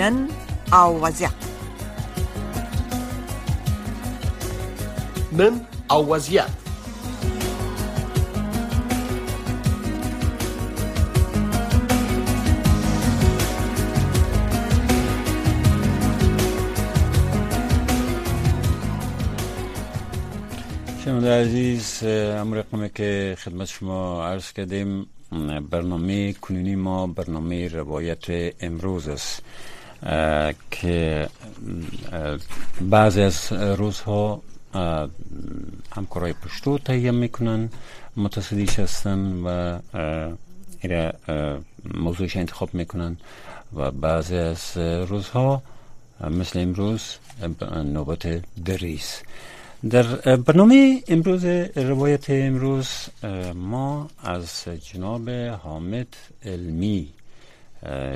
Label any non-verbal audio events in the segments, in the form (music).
نن او وضعیت نن او وضعیت شنونده عزیز امر رقمی که خدمت شما عرض کردیم برنامه کنونی ما برنامه روایت امروز است. که بعضی از روزها همکارای پشتو تهیه می‌کنن متصدیش هستن و ایره موضوعش انتخاب می‌کنن و بعضی از روزها مثل امروز نوبت دریس. در برنامه امروز روایت امروز ما از جناب حامد علمی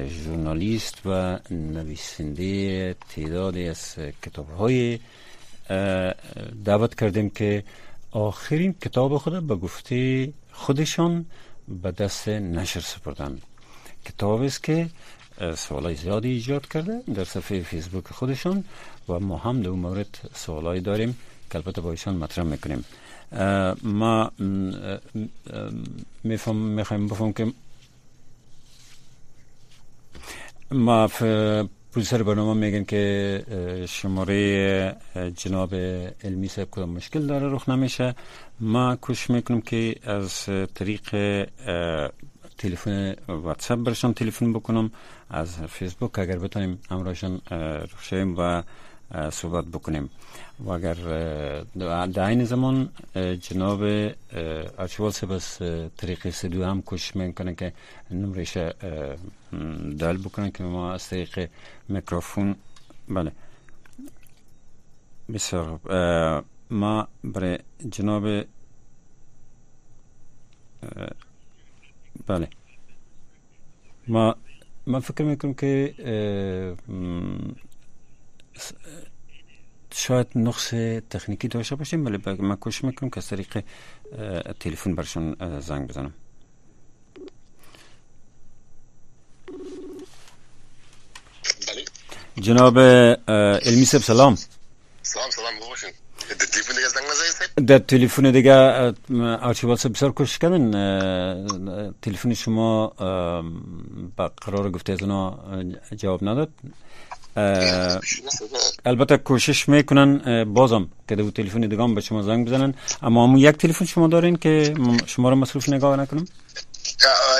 ژورنالیست و نویسنده تعدادی از کتاب های دعوت کردیم که آخرین کتاب خود به گفته خودشان به دست نشر سپردن. کتاب است که سوالای زیادی ایجاد کرده در صفحه فیسبوک خودشان و ما هم در مورد سوالای داریم که البته با ایشان مطرح می‌کنیم. ما می‌خوایم بفهم که ما پروسر برنامه میگن که شماره جناب علمی صاحب کدام مشکل داره رخ نمیشه. ما کوشش می‌کنم که از طریق تلفن واتساپ برشان تلفن بکنم. از فیسبوک اگر بتونیم امراشان رخ و صحبت بکنیم. و اگر در این زمان جناب ارچوال سبس طریق سدو هم کش می‌کنه که نمرش دل بکنه که ما از طریق میکروفون بله. بسیار ما برای جناب بله. ما ما فکر می‌کنم که شاید نقص تکنیکی داشته باشیم ولی من کوشش می‌کنم که از طریق تلفن برشون زنگ بزنم. بله. جناب علمی سب سلام. سلام سلام باشین. در تلفن دیگه آرچیبال سب بسیار کوشش کردن. تلفن شما با قرار گفته از اونا جواب نداد. البته کوشش می‌کنن بازم که دو تلفن دیگه به شما زنگ بزنن. اما همون یک تلفن شما دارین که شما رو مصروف نگاه نکنم؟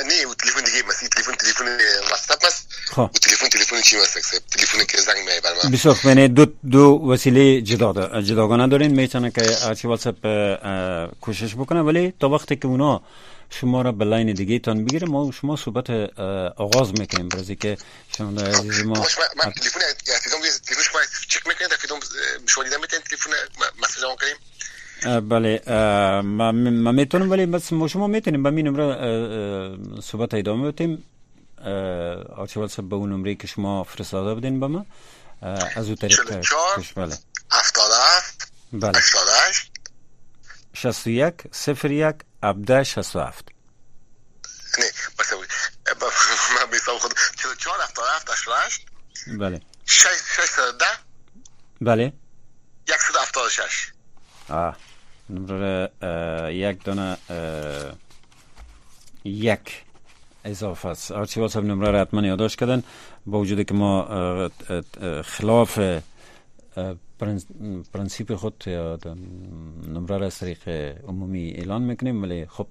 نه تلفن دیگه مثلا تلفن تلفن واتساپ است خب. تلفن تلفن چی است تلفن که زنگ می بر من؟ بسیار یعنی دو دو وسیله جدا دا جداگانه دارین. می‌تونه که هرچی واتساپ کوشش بکنه ولی تا وقتی که اونا شما را به لاین دیگه تان بگیره ما شما صحبت آغاز می‌کنیم. برای که شما عزیز ما من تلفن احتیاجم تلفن شما چک می‌کنید فیلم شما دیدم می‌تونید تلفن مسیج اون کنیم؟ بله ما ما می‌تونم ولی بس ما شما می‌تونیم. با می نمره صحبت ادامه بدیم. آرچیوال سب به اون نمره که شما فرستاده بدین به ما از اون طریق کش بله. 77 بله. 88 61 01 17 67 نه من بیسام خود 44 77 88 بله. 610 بله. 176 آه. نمره یک دانه یک. اضافه است. هرچی واسه نمره را حتما یادداشت کردن. با وجودی که ما خلاف پرنسیپ خود یا نمره را از طریق عمومی اعلان می‌کنیم. ولی خب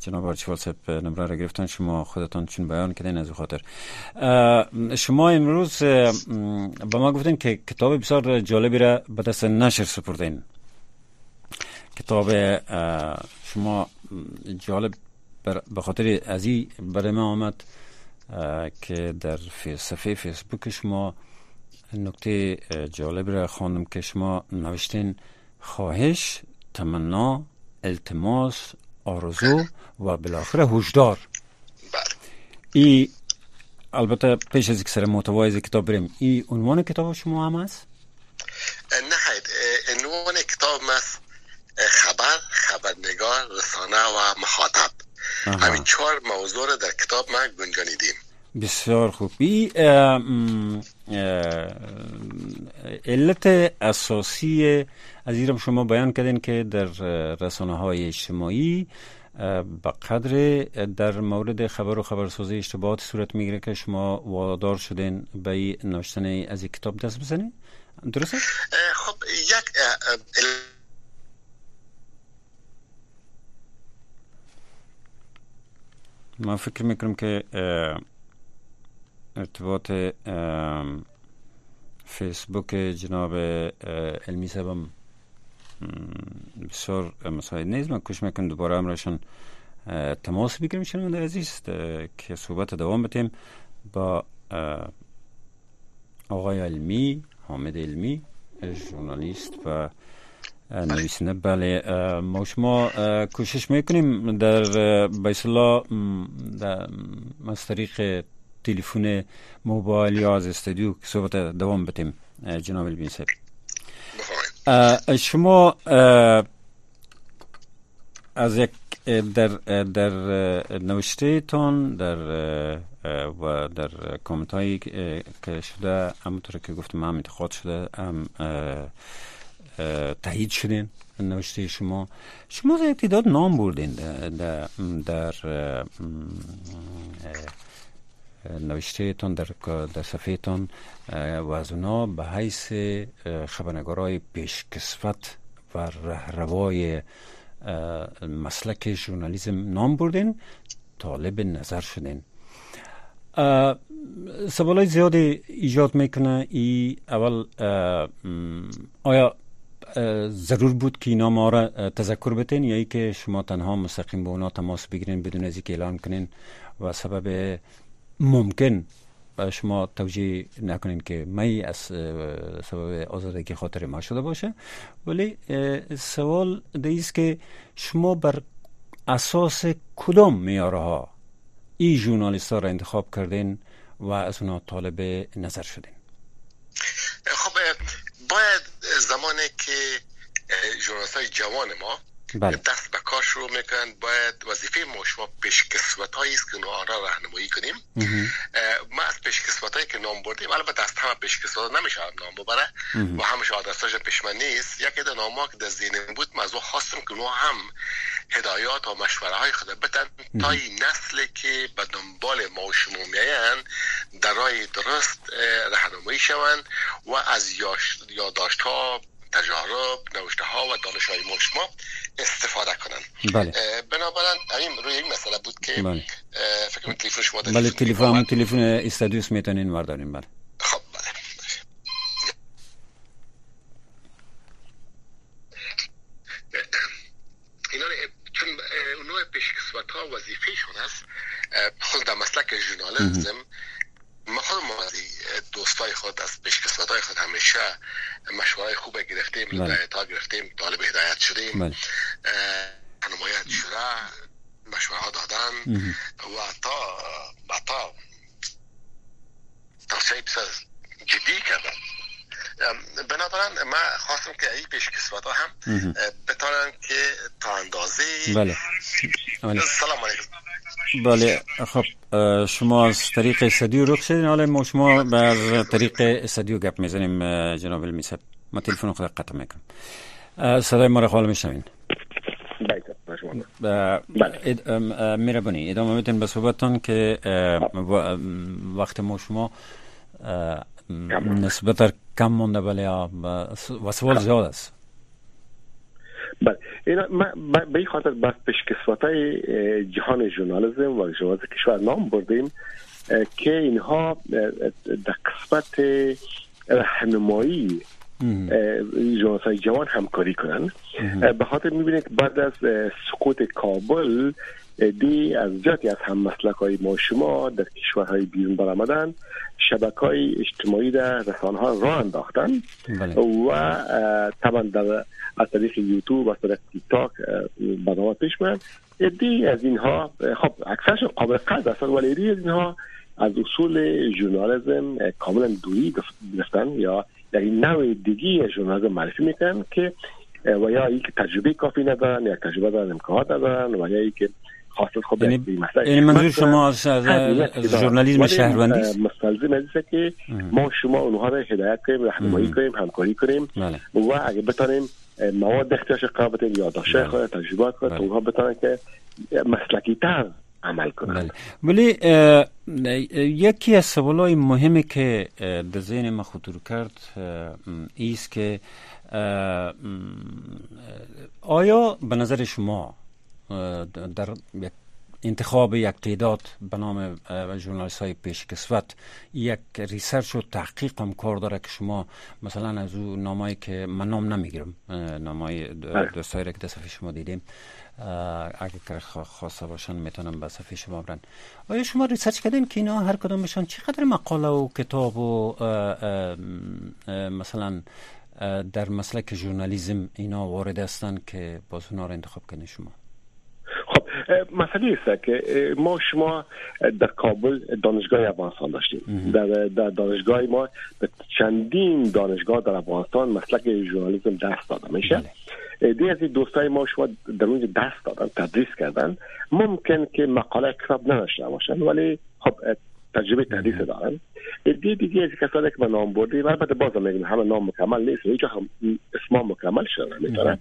جناب آرچیوال صاحب نمره را گرفتن شما خودتان چون بیان کردین از خاطر. شما امروز با ما گفتین که کتاب بسیار جالبی را به دست نشر سپردین. کتاب شما جالب به خاطر از این برای من آمد که در صفحه فیسبوک شما نکته جالب را خواندم که شما نوشتین خواهش تمنا التماس آرزو و بالاخره هشدار. ای البته پیش از سر محتوای کتاب بریم ای عنوان کتاب شما هم هست؟ نه عنوان کتاب است خبر خبرنگار رسانه و مخاطب. همین چهار موضوع را در کتاب ما گنجانیدیم. بسیار خوب. بی علت اساسی از ایرم شما بیان کردین که در رسانه های اجتماعی به قدر در مورد خبر و خبرسازی اشتباهات صورت می‌گیره که شما وادار شدین به نوشتن از این کتاب دست بزنین. درسته؟ خب یک ما فکر می‌کنم که ارتباط فیسبوک جناب علمی سبم بسیار مساعد نیست. من کش می‌کنم دوباره امرشان تماس بگیریم. شنونده عزیز که صحبت دوام بتیم با آقای علمی حامد علمی ژورنالیست و نویسنده. بله ما شما کوشش می‌کنیم در بیس الله از طریق تلفن موبایل یا از استودیو صحبت دوام بتیم جناب البین شما از یک در در نوشته تان در و در کامنت هایی که شده همونطور که گفتم هم انتخاب شده هم تایید شدین نوشته شما. شما یک تعداد نام بردین در, در نوشته تان در, در صفحه تان و از اونا به حیث خبرنگارای پیشکسوت و رهروای مسلک ژورنالیسم نام بردین طالب نظر شدین. سوالای زیادی ایجاد می‌کنه. ای اول آیا ضرور بود که اینا ما را تذکر بتین یا ای که شما تنها مستقیم با اونا تماس بگیرین بدون از اینکه اعلان کنین و سبب ممکن شما توجیه نکنین که می از سبب آزادگی خاطر ما شده باشه. ولی سوال دیست که شما بر اساس کدام میاره ها ژورنالیست ها را انتخاب کردین و از اونا طالب نظر شدین؟ خب باید زمانی که ژورنالیست های جوان ما بله. دست به کار شروع می‌کنن باید وظیفه ما شما پیشکسوت هایی است که آنها را راهنمایی کنیم ما از پیشکسوت هایی که نام بردیم البته از همه پیشکسوت نمیشه نام ببره و همش آدرساش پیشمن نیست یکی در نام که در ذهن بود موضوع خواستم که نو هم هدایات و مشوره های خود بتن تا این نسل که به دنبال ما و شما میاین در راه درست راهنمایی شوند و از یادداشت ها تجارب نوشته ها و دانش های ما استفاده کنن. بله. بنابراین این روی این مسئله بود که بله. فکر تلفن شما بله تلفن تلفن استادیوس می‌تونین وردارین بله. خب بله. اینا چون نوع پیشکسوت ها وظیفه است خود در مسلک ژورنالیسم ما خود دوستای خود از پیشکسوت های خود همیشه مشوره خوب گرفتیم بله. هدایت ها گرفتیم طالب هدایت شدیم بله. نمایت شده مشوره ها دادن و تا تا توصیه بسیار جدی کردن بنابراین ما خواستم که این پیشکسوت ها هم بتانن که تا اندازه بله. سلام علیکم بله خب شما از طریق استدیو رخ شدین حالا ما شما از طریق استدیو گپ می‌زنیم جناب المیسب ما تلفن خود قطع می‌کنم. صدای ما رو حال میشنوین. میره بانی ادامه میتین به صحبتتان که وقت ما شما نسبتا کم مونده بله و سوال زیاد است. بله. اینا به این خاطر بس پیشکسوت های جهان ژورنالیسم و ژورنالیسم کشور نام بردیم که اینها در قسمت راهنمایی ژورنالیست های جوان همکاری کنن. به خاطر می‌بینید بعد از سقوط کابل دی از جاتی از هم مسلک های ما شما در کشورهای بیرون برآمدن شبکه های اجتماعی در رسانه ها را انداختن بله. و طبعا در از طریق یوتیوب از طریق تیک تاک برنامه پیش من ادی از اینها خب اکثرشون قابل قدر هستن ولی ادی از اینها از اصول ژورنالیسم کاملا دوری گرفتن یا در این نوع دیگی ژورنالیسم معرفی می‌کنن که و یا ای که تجربه کافی ندارن یا تجربه دارن امکانات ندارن و یا ای که حاصل خب یعنی, یعنی منظور شما از ژورنالیسم شهروندی است مستلزم است که ما شما اونها را هدایت کنیم راهنمایی کنیم همکاری کنیم بله. و اگه بتانیم مواد اختیارش بدیم یادداشت بله. خود تجربات خود بله. اونها بتانن که مسلکی تر عمل کنن ولی یکی از سوالای مهمی که در ذهن ما خطور کرد ایست که آیا به نظر شما در انتخاب یک تعداد به نام ژورنالیست های پیشکسوت یک research و تحقیق هم کار داره که شما مثلا از او نامایی که من نام نمی‌گیرم نامای بله. دوستایی را که در صفحه شما دیدیم اگر خواسته باشن می‌تونم به صفحه شما برن. آیا شما ریسرچ کردین که اینا هر کدامشان چقدر مقاله و کتاب و مثلا در مسلک ژورنالیسم اینا وارد هستن که باز اونا رو انتخاب کنید شما؟ مسئله است که ما شما در کابل دانشگاه افغانستان داشتیم. در, در دانشگاه ما به چندین دانشگاه در افغانستان مسلک ژورنالیسم دست داده میشه؟ بله. دی از دوستای ما شما در اونجا دست دادن تدریس کردن. ممکن که مقاله کتاب نداشته باشن ولی خب تجربه تحریف دارن. دی دیگه از کسانی که به نام بردیم البته بازم میگم همه نام مکمل نیست هیچ هم اسم مکمل شده نمی‌تونن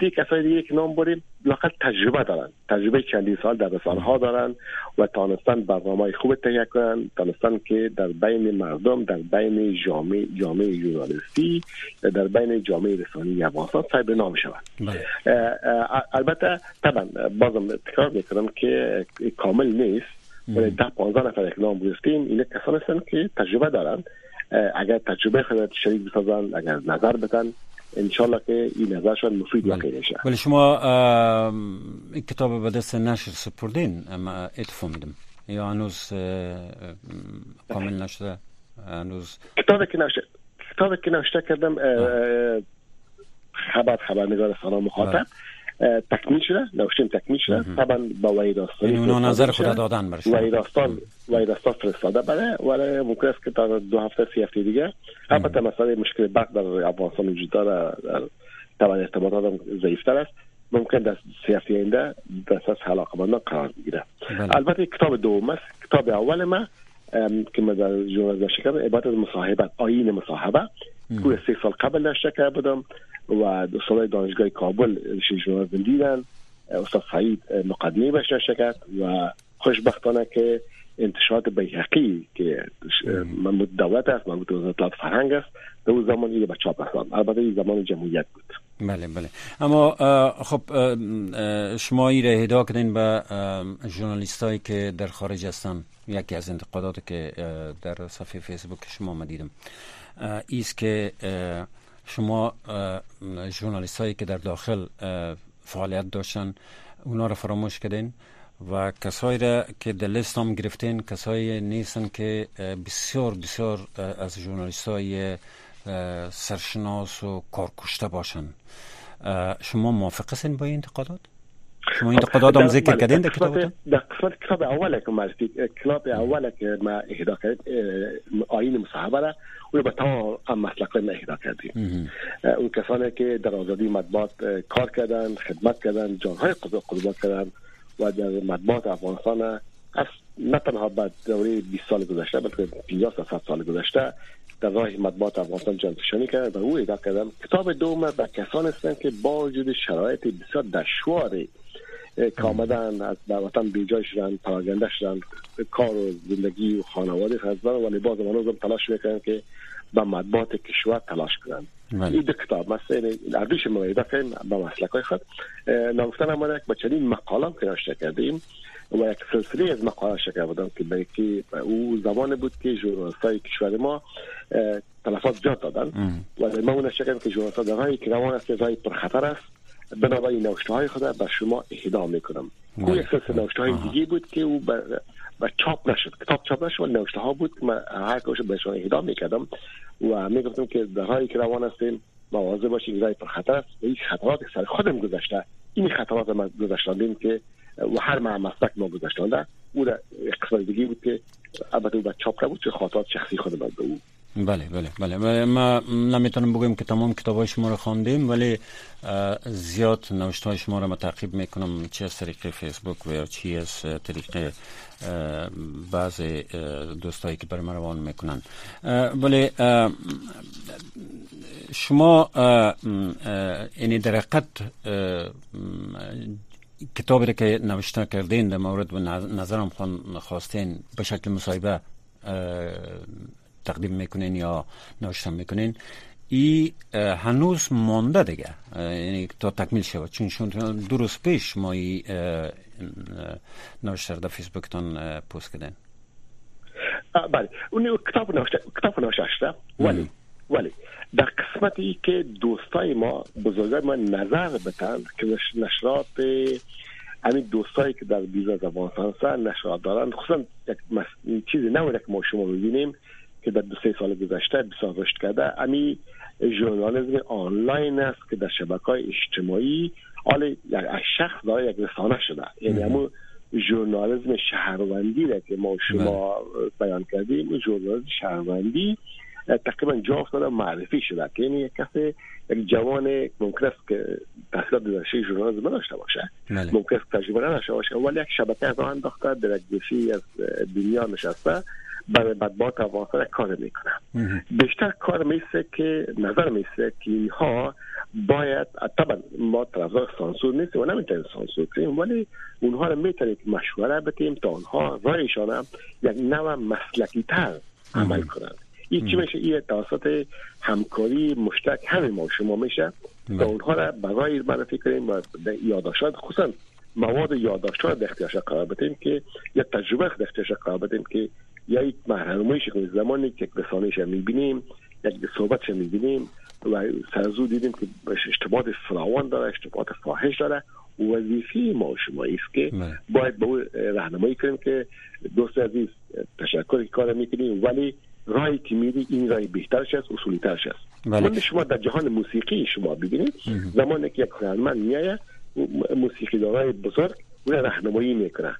دی کسانی دیگه که نام بردیم لاقل تجربه دارن. تجربه چندی سال در رسانه ها دارن و تانستن برنامه خوب تهیه کنن. تانستن که در بین مردم در بین جامعه جامعه ژورنالیستی در بین جامعه رسانی افغانستان صاحب نام شوند بله. البته طبعا بازم تکرار می‌کنم که کامل نیست. ده پانزده نفر اقدام گرفتیم اینا کسان هستن که تجربه دارن. اگر تجربه خود شریک بسازن اگر نظر بدن انشالله که این نظرشان مفید واقع بشه ولی شما این کتاب به دست نشر سپردین؟ اما اتفا میدم یا هنوز کامل نشده؟ هنوز؟ کتابی که نشته کتابی که نشته کردم خبر خبرنگار سلام مخاطب. تکمیل شده نوشتیم تکمیل شده. طبعا با وحید آستانی یعنی اونا نظر خود دادن برش. وحید آستان فرستاده. بله ولی ممکن است که تا دو هفته سی هفته دیگه. البته مسئله مشکل برق در افغانستان وجود داره. طبعا ارتباطات هم ضعیفتر است. ممکن در سی هفته اینده دست از علاقمندان قرار بگیره. بله. البته کتاب دوم است. کتاب اول ما که در ژورنالیسم شکر عبارت از مصاحبت آیین مصاحبه. که سه سال قبل نشته کرده بودم و دوستان دانشگاه کابل ژورنالیسم دیدن استاد سعید مقدمه بهش نشکت و خوشبختانه که انتشارات بیحقی که مربوط دولت است مربوط وزارت فرهنگ است. در اون زمان یه به چاپ البته این زمان جمهوریت بود. بله بله. اما خب شما ای را هدا کردین به ژورنالیست هایی که در خارج هستن. یکی از انتقادات که در صفحه فیسبوک شما ما دیدم ایست که شما ژورنالیست هایی که در داخل فعالیت داشتن اونا رو فراموش کردین و کسایی را که در لیست هم گرفتین کسایی نیستن که بسیار بسیار از ژورنالیست های سرشناس و کارکشته باشن شما موافق هستین با این انتقادات؟ شما این هم ذکر کردین در کتابتون؟ در قسمت کتاب اوله که معرفی کتاب اوله که ما اهدا کرد آین مصاحبه را. او به تمام مسلک ما اهدا کردیم. اون کسانی که در آزادی مطبوعات کار کردن خدمت کردن جانهای قربان کردن و در مطبوعات افغانستان. از نه تنها بعد دوره 20 سال گذشته بلکه 50 تا 100 سال گذشته در راه مطبوعات افغانستان جان فشانی کرد و او ادا کردم کتاب دوم به کسان هستند که با وجود شرایط بسیار دشواری که آمدن از در وطن بیجای شدن پراگنده شدن. کار و زندگی و خانواده خزدن ولی باز هم تلاش می‌کنن که به مطبوعات کشور تلاش کنن بله. این دو کتاب مثلا اردوش مویده کنیم به مسلک های خود. نگفتن آمده که با چنین مقالام که ناشته کردیم و یک سلسله از مقاله شکر بودم که به او زمان بود که ژورنالیست های کشور ما تلفات جات دادن. و ما اون شکر که ژورنالیست در راهی که روان است راهی پرخطر است. بنابراین نوشته های خود به شما اهدا می‌کنم. او یک سلسله نوشته های دیگه بود که او به چاپ نشد. کتاب چاپ نشد ولی نوشته ها بود. که من هر کاش به شما اهدا می‌کردم و می‌گفتم که در حالی که روان هستیم مواظب باشید رای پر خطر است. و این خطرات سر خودم گذشته. این خطرات ما گذشتاندیم که و هر مسلک ما گذشتانده. او را قسمت دیگه بود که البته او به چاپ بود چه خاطرات شخصی خود به او بله بله بله. ما نمی‌تونم بگویم که تمام کتاب های شما رو خواندیم ولی زیاد نوشت های شما رو ما تعقیب می‌کنم چه از طریق فیسبوک و یا چی از طریق بعض دوستایی که بر روان می‌کنن. ولی شما اینی در کتابی که نوشته کردین در مورد نظرم خواستین به شکل مصاحبه تقدیم می‌کنین یا نوشته می‌کنین ای هنوز مانده دیگه. یعنی تا تکمیل شود. چون شون دو روز پیش ما ای نوشته در فیسبوکتان پوست کردن. بله. اون کتاب نوشته کتاب نوشته ولی ولی در قسمتی که دوستای ما بزرگای ما نظر بتن که نشرات همین دوستایی که در بیزا زبان هستن نشرات دارن خصوصا یک چیزی نمونه که ما شما ببینیم که در دو سه سال گذشته بسیار رشد کرده. همین ژورنالیسم آنلاین است که در شبکه های اجتماعی حال یک شخص داره یک رسانه شده. یعنی همون ژورنالیسم شهروندی را که ما شما بیان کردیم ژورنالیسم شهروندی تقریبا جا افتاده معرفی شده که یعنی یک کسی یک جوان ممکن است که تحصیلات در رشته ژورنالیسم نداشته باشه. بله. ممکن است تجربه نداشته باشه ولی یک شبکه از آن انداخته در یک از دنیا نشسته. برای بدبات افغانستان کار می‌کنه بیشتر کار میسه که نظر میسه که اینها باید طبعا ما طرفدار سانسور نیست و نمی‌تونیم سانسور کنیم ولی اونها رو می‌تونیم مشوره بتیم تا اونها رایشان یک نوع مسلکی تر عمل کنند. این چی میشه این توسط همکاری مشترک همه ما شما میشه تا بله. اونها را برای معرفی کنیم و یادداشت خصوصا مواد یادداشت را در اختیارش قرار بدیم که یا تجربه در اختیارش قرار بدیم که یا یک محرمایش کنیم زمانی که رسانهش می‌بینیم یک صحبتش می‌بینیم و سرزو دیدیم که اشتباهات فراوان داره اشتباهات فاحش داره وظیفه ما شما است که بله. باید به او راهنمایی کنیم که دوست عزیز تشکر کار می‌کنیم ولی راهی که میری این راه بهترش است اصولی ترش است بله. شما در جهان موسیقی شما ببینید زمانی که یک هنرمند میایه موسیقی دارای بزرگ اون راهنمایی می‌کنه.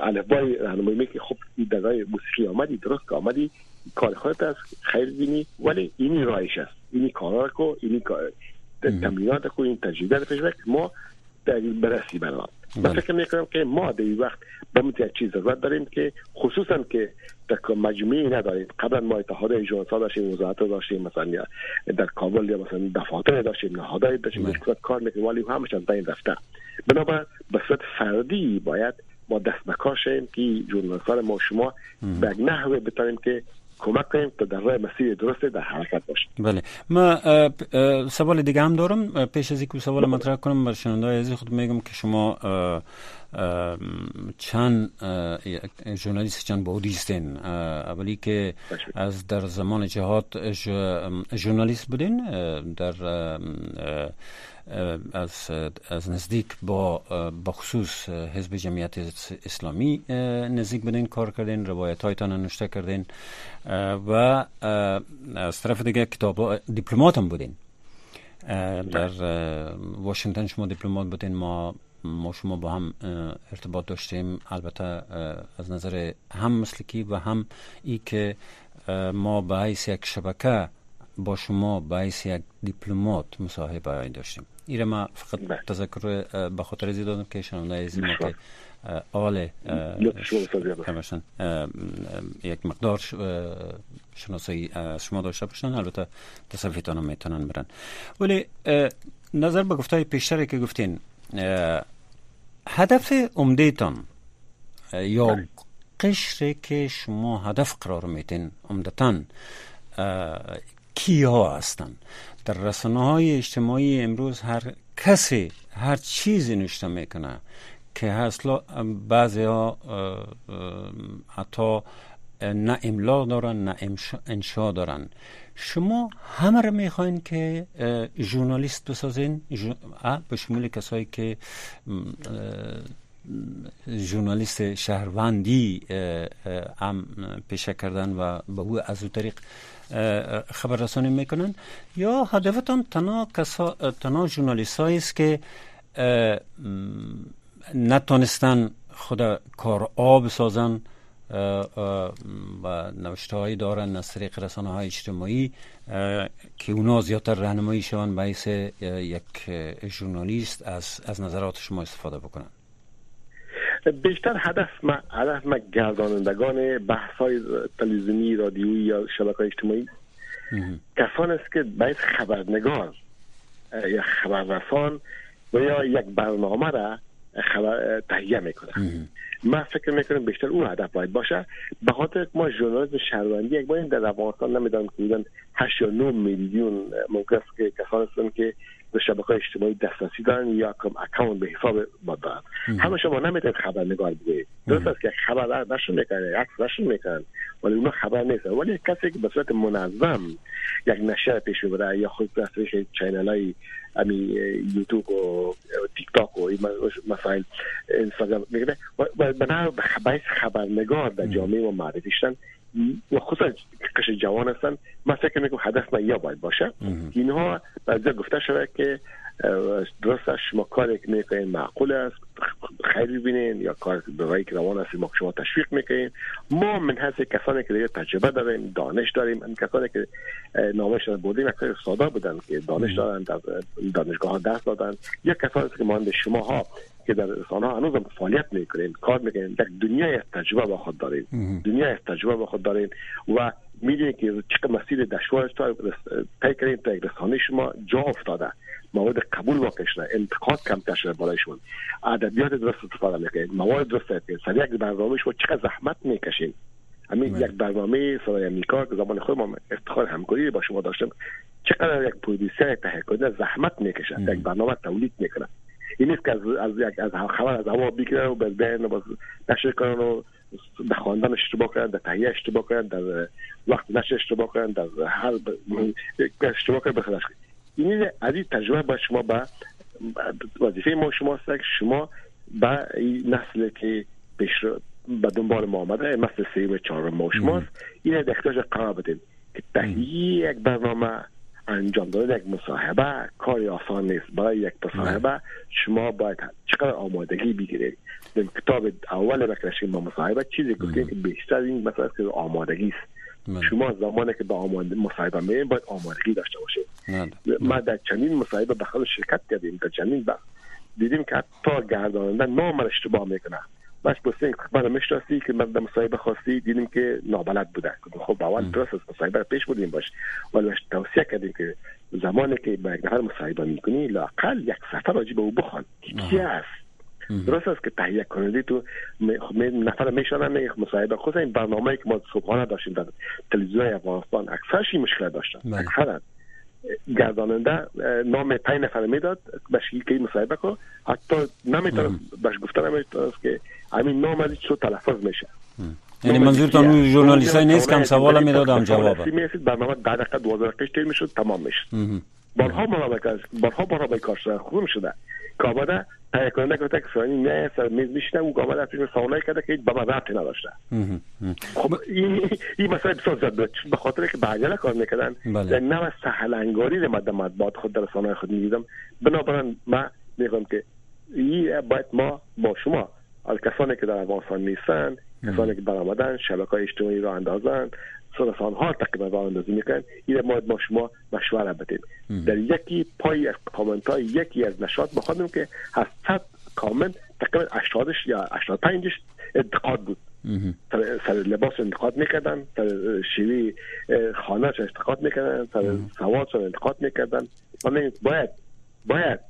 الفبای راهنمایی که خب این دقای موسیقی آمدی درست که آمدی کار خودت است خیر بینی ولی اینی رایش است. اینی کارا کو اینی تمرینات کو این تجربه پیش ما در برسی برام من بله. فکر می‌کنم که ما در این وقت به یک چیز ضرورت داریم که خصوصا که در مجموعی نداریم. قبلا ما اتحاد ایجانسا داشتیم وزارت داشتیم مثلا در کابل یا مثلا دفاتر داشتیم نهادهای داشتیم بله. کار می‌کنیم ولی همش از بین رفته بنابر به صورت فردی باید ما دست بکاشیم که جورنالستان ما شما به نحوه بتانیم که کمک کنیم تا در راه مسیر درست در حرکت باشیم. بله. ما سوال دیگه هم دارم. پیش از اینکه سوال مطرح کنم بر شنونده عزیز خود میگم که شما چند ژورنالیست چند بودی هستین اولی که از در زمان جهاد ژورنالیست بودین در از, از نزدیک با بخصوص حزب جمعیت اسلامی نزدیک بودین کار کردین روایت هایتان نوشته کردین و از طرف دیگه کتاب دیپلمات هم بودین. در واشنگتن شما دیپلمات بودین ما ما شما با هم ارتباط داشتیم. البته از نظر هم مسلکی و هم ای که ما به حیث یک شبکه با شما به حیث یک دیپلمات مصاحبه داشتیم. ایره ما فقط بله. تذکر به خاطر دادم که شنونده از ما که آل یک مقدار شناسایی شما داشته باشن. البته تصفیتان هم می‌تونن برن. ولی نظر به گفتای پیشتری که گفتین هدف عمدهتان یا بله. قشری که شما هدف قرار میتین عمدتا کیا هستن در رسانه های اجتماعی امروز هر کسی هر چیزی نوشته می‌کنه که اصلا بعضی ها حتی نه املا دارن نه انشا دارن شما همه رو می‌خواین که ژورنالیست بسازین؟ به شمول کسایی که ژورنالیست شهروندی هم پیشه کردن و به او از او طریق خبررسانی می‌کنن. یا هدفتان تنها کسا تنها است که نتونستن خود کار آب بسازن و نوشته دارن از طریق رسانه های اجتماعی که اونا زیادتر رهنمایی شوند باعث یک ژورنالیست از از نظرات شما استفاده بکنن. بیشتر هدف ما هدف ما گردانندگان بحث های تلویزیونی رادیویی یا شبکه اجتماعی. کسان است که باید خبرنگار یا خبررسان و یا یک برنامه را خبر تهیه می‌کنه من فکر می‌کنم بیشتر اون هدف باید باشه. به خاطر ما ژورنالیسم شهروندی یک باید در افغانستان نمی‌دونم که بودن 8 یا 9 میلیون ممکن است که کسان هستن که به شبکه اجتماعی دسترسی دارن یا account به حساب ما دارن. همه شما نمی‌تونید خبرنگار بگویید درست است که خبر نشر می‌کنه عکس نشر می‌کنن ولی اونا خبر نیست ولی کسی که به صورت منظم یک نشر پیش می‌بره یا خود از channel های امی یوتیوب و تیک تاک و مسائل اینستاگرام میگه. و به خبرنگار در جامعه ما معرفی شدن. و خصوصا کش جوان هستن. من فکر می‌کنم هدف من یا باید باشه. اینها بعضی گفته شده که درست شما کاری که می‌کنین معقول است. خیر ببینین یا کار به که روان است ما شما تشویق می‌کنین. ما من هست کسانی که دیگه تجربه داریم دانش داریم. این کسانی که نامش بودیم یک ساده بودن که دانش دارن در دانشگاه ها درس دادن. یا کسانی که مانند شما ها که در رسانه ها هنوز فعالیت می‌کنین کار می‌کنین یک دنیای تجربه با خود دارین. دنیای تجربه با خود دارین و می‌دونید که چقدر مسیر دشوار تا طی کردین تا رسانه شما جا افتاده. مواد قبول واقع شده انتقاد کم شده بالایشون. ادبیات درست استفاده می‌کنین مواد درست استفاده سر یک برنامه شما چقدر زحمت می‌کشین؟ همین یک برنامه صدای امریکا که زمان خود ما افتخار همکاری با شما داشتم چقدر یک پرودیسر تهیه کننده زحمت می‌کشه یک برنامه تولید می‌کنه این نیست که از از یک از خبر از هوا بگیرن و به ذهن و نشر کنن و در خواندن اشتباه کنن در تهیه اشتباه کنن در وقت نشر اشتباه کنن در هر اشتباه کنن بخلاص این از این تجربه با شما با وظیفه ما شما است که شما با این نسل که پیش به دنبال ما آمده مثل سیم چهارم ما شماست این احتیاج قرار بدیم که تهیه یک برنامه انجام دادن یک مصاحبه کاری آسان نیست برای یک مصاحبه شما باید چقدر آمادگی بگیرید. در کتاب اول بکرشیم ما مصاحبه چیزی گفتیم که بیشتر این مثلا که آمادگی است. شما زمانی که به آماده مصاحبه میرین باید آمادگی داشته باشید. ما در چنین مصاحبه به شرکت کردیم در چنین بخش دیدیم که حتی گرداننده نام اشتباه می‌کنه. بس پرسیدیم من می‌شناسی که من در مصاحبه خواستی دیدیم که نابلد بوده. خب اول درست است. مصاحبه پیش بودیم باش. ولی توصیه کردیم که زمانی که با یک نفر مصاحبه می‌کنی لاقل یک سفر راجع به او بخوان. چی است؟ درست است که تهیه کننده تو نفر میشنن یک مصاحبه خود این برنامه که ما صبحانه داشتیم در تلویزیون افغانستان اکثرش این مشکل داشتن. اکثرا گرداننده نام پنج نفر می‌داد بهش که مصاحبه کن. حتی نمی‌تونه بهش گفتن نمی‌تونه که همین نام از چطور تلفظ میشه. یعنی منظورتان اون ژورنالیست نیست که هم سوال می‌دادم جواب می‌رسید برنامه در دقیقه 12 دقیقه می‌شد تمام می‌شد بارها منابع بارها بارها کار شده. خوب شده گفته که فلانی نه سر میز میشنه او آمده از سوالایی کرده که به من ربطی نداشته. خب این این مسئله بسیار زیاد بود به خاطر که بعجله کار می‌کردن. در نوع سهل انگاری در مطبوعات خود در رسانه خود می‌دیدم. بنابراین من میگم که این باید ما با شما از کسانی که در افغانستان نیستن کسانی که برآمدن شبکه اجتماعی را اندازن سرسان ها تقریبا راه اندازی می‌کنن. این ما با شما مشوره بدیم در یکی پای از کامنت های یکی از نشاط بخوادیم که 700 کامنت تقریبا 80 یا 85 انتقاد بود. سر لباس انتقاد می‌کردن سر شیوی خانه انتقاد می‌کردن سر سواد انتقاد می‌کردن. باید باید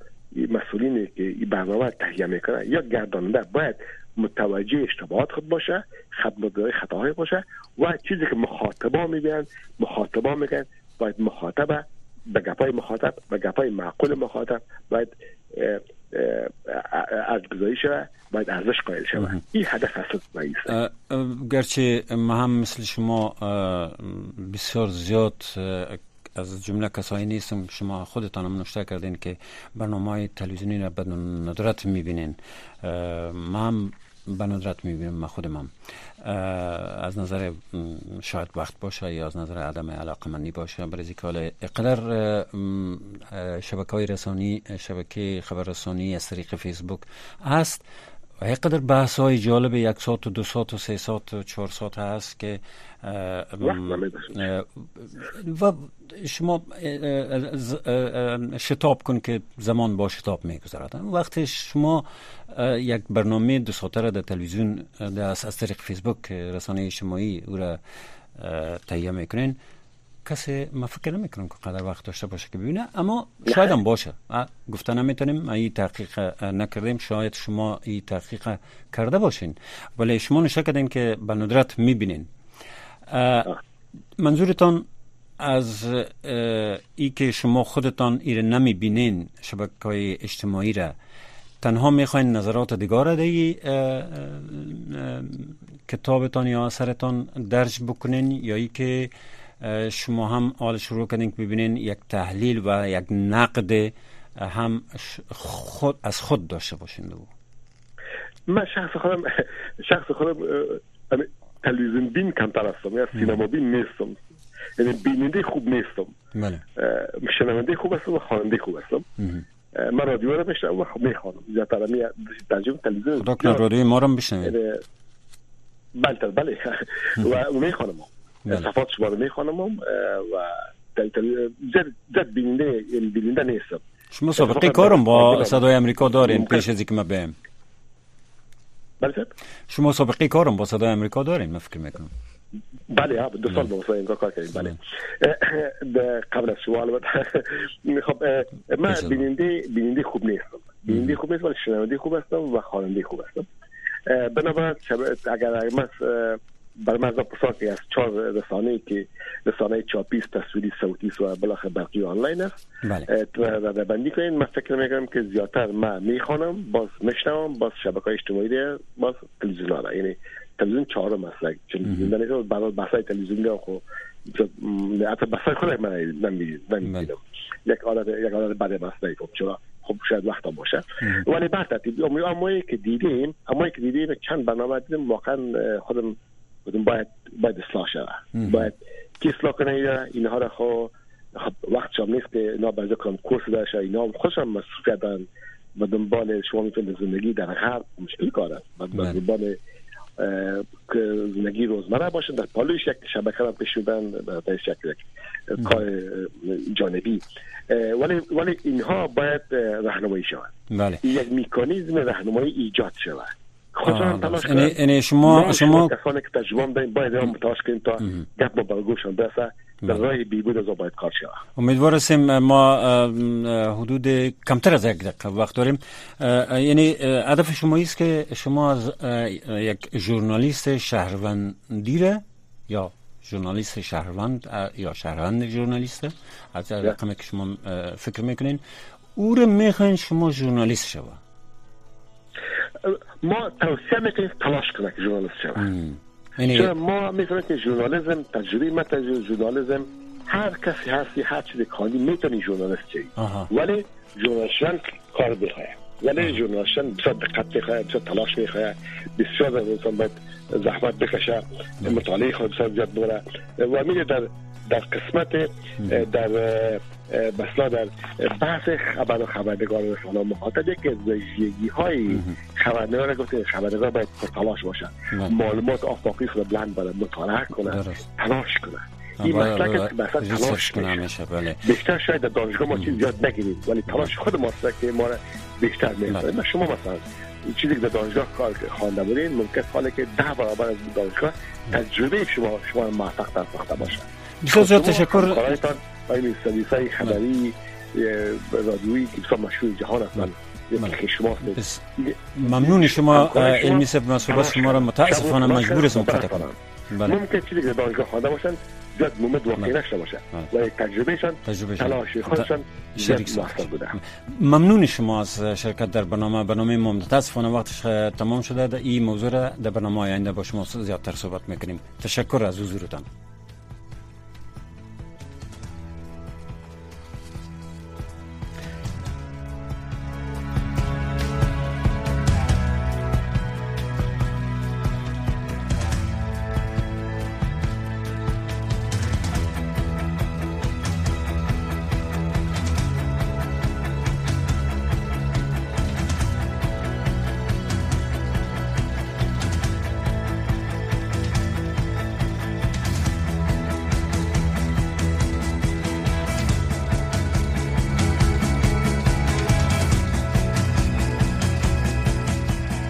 مسئولینی که این برنامه تهیه می‌کنن یا گرداننده باید متوجه اشتباهات خود باشه خدمتگاری خطاهای باشه و چیزی که مخاطبا میگن مخاطبا میگن باید مخاطب به گپای مخاطب به گپای معقول مخاطب باید ارزگذاری شود باید ارزش قائل شود. این هدف اصلی گرچه ما هم مثل شما بسیار زیاد از جمله کسایی نیستم شما خودتان هم نشته کردین که برنامه های تلویزیونی را به ندرت می‌بینین. ما هم به ندرت می‌بینم من خودم هم. از نظر شاید وقت باشه یا از نظر عدم علاقه منی باشه برای که اقدر شبکه های رسانی شبکه خبر رسانی از طریق فیسبوک هست. قدر بحث های جالب یک ساعت و دو ساعت و سه ساعت و چهار ساعت هست که و شما شتاب کن که زمان با شتاب میگذرد. وقتی شما یک برنامه دو ساعته را در تلویزیون از طریق فیسبوک رسانه اجتماعی او را تهیه می‌کنین کسی ما فکر نمی‌کنم که قدر وقت داشته باشه که ببینه اما شاید هم باشه. گفته نمی‌تونیم این تحقیق نکردیم شاید شما این تحقیق کرده باشین. ولی شما نشه کردین که به ندرت می‌بینین منظورتان از ای که شما خودتان ایر نمی‌بینین شبکه های اجتماعی را تنها می‌خواین نظرات دیگر در کتابتان یا اثرتان درج بکنین یا ای که شما هم حال شروع کردین که ببینین یک تحلیل و یک نقد هم خود از خود داشته باشین دو. من شخص خودم شخص خودم تلویزیون بین کمتر هستم یا سینما بین نیستم. یعنی بیننده خوب نیستم. بله. شنونده خوب هستم و خواننده خوب هستم. من رادیو رو بشنم و می‌خوانم. زیادتر می ترجمه تلویزیون خدا کنه رادیو ما رو بشنوید. بله بله. (laughs) و می‌خوانم. صفات شما رو می‌خوانم و زد بیننده بیننده نیستم. شما سابقه کارم با صدای امریکا دارین پیش از اینکه ما بهم بله شما سابقه کارم با صدای امریکا دارین من فکر می‌کنم. بله ها دو سال با صدای امریکا کار کردیم بله. قبل از سوال (laughs) خب من بیننده بیننده خوب نیستم. بیننده خوب نیستم ولی شنونده خوب هستم و خواننده خوب هستم. بنابراین اگر من بر مرزا پساکی از چهار رسانه که رسانه چاپیست تصویری صوتی و بلاخ برقی آنلاین است. بله. بندی کنین. من فکر می‌کنم که زیادتر من می‌خوانم باز میشنوم باز شبکه اجتماعی ده باز تلویزیون ها یعنی تلویزیون چهارم است. تلویزیون نیست برای بحثای تلویزیون ده خو حتی بحثای خود من نمی‌دیدم بله. یک عادت یک عادت بده بحث نیفهم چرا؟ خب شاید وقتا باشه. ولی بعد ترتیب امایی که دیدیم امایی که دیدیم چند برنامه دیدیم واقعا خودم بودیم باید باید اصلاح شود. باید کی اصلاح کنه اینها را خو خب وقت شام نیست که اینا برزه کنم کورس داشته اینا. خوشم مصروفیت دارن و دنبال شما می‌تونید زندگی در غرب مشکل کار است. و دنبال زندگی روزمره باشن. در پالوش یک شبکه را می‌برن. در یک کار جانبی. ولی ولی اینها باید راهنمایی شود. بله. یک میکانیزم راهنمایی ایجاد شود. خودشان تلاش کنن یعنی شما شما کسانی که تجربه داریم باید هم تلاش کنیم تا گپ ما برگوشان برسه. در راه بیبود از باید کار شود. امیدوار هستیم ما حدود کمتر از یک دقیقه وقت داریم. یعنی هدف شما است که شما از یک ژورنالیست شهروندی یا ژورنالیست شهروند یا شهروند ژورنالیست از رقمی که شما فکر می‌کنین. او رو می‌خواین شما ژورنالیست شود ما توصیه می‌کنیم تلاش کنه که ژورنالیست شود. یعنی ما می‌کنیم که ژورنالیسم تجربه ما تجربه ژورنالیسم هر کسی هستی هر چیز کاری می‌تونی ژورنالیست چی ولی ژورنالیستان کار بخواه. ولی ژورنالیستان بسیار دقت می‌خواه بسیار تلاش می‌خواه بسیار انسان باید زحمت بکشه مطالعه خود بسیار زیاد بره و میره در در قسمت در مثلا در بحث خبر و خبرنگار رسانه مخاطب یک ویژگی های خبرنگار گفته خبرنگار باید تلاش باشه. معلومات آفاقی رو بلند بره مطالعه کنه تلاش کنه. این مسئله که مثلا تلاش میشه. بله. بیشتر شاید در دانشگاه ما چیز زیاد نگیریم ولی تلاش خود ماست که ما بیشتر می‌کنه شما مثلا چیزی که در دانشگاه کار خوانده بودین ممکن حالا که ده برابر از دانشگاه تجربه شما شما موفق در ساخته باشه. بسیار تشکر. این سرویس های خبری رادیویی که بسیار مشهور جهان هستن شما ممنون شما علمی سب مسئولیت شما را متاسفانه مجبور هستم قطع کنم. ممکن چیزی که دانشگاه خوانده باشن زیاد مومد واقعی نشته باشه. و تجربهشان تلاش خودشان شریک بوده. ممنون شما از شرکت در برنامه. برنامه ما متاسفانه وقتش تمام شده. این موضوع را در برنامه آینده با شما زیادتر صحبت می‌کنیم. تشکر از حضورتان.